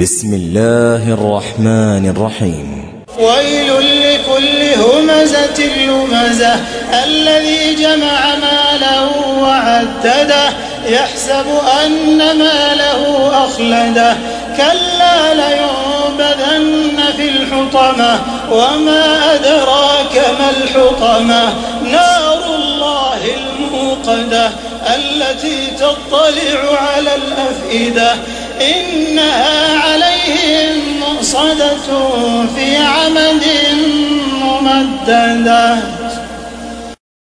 بسم الله الرحمن الرحيم. ويل لكل همزة لمزة الذي جمع ماله وعدده يحسب أن ماله أخلده. كلا لينبذن في الحطمة وما أدراك ما الحطمة. نار الله الموقدة التي تطلع على الأفئدة. إنها مؤصدة في عمد ممددة.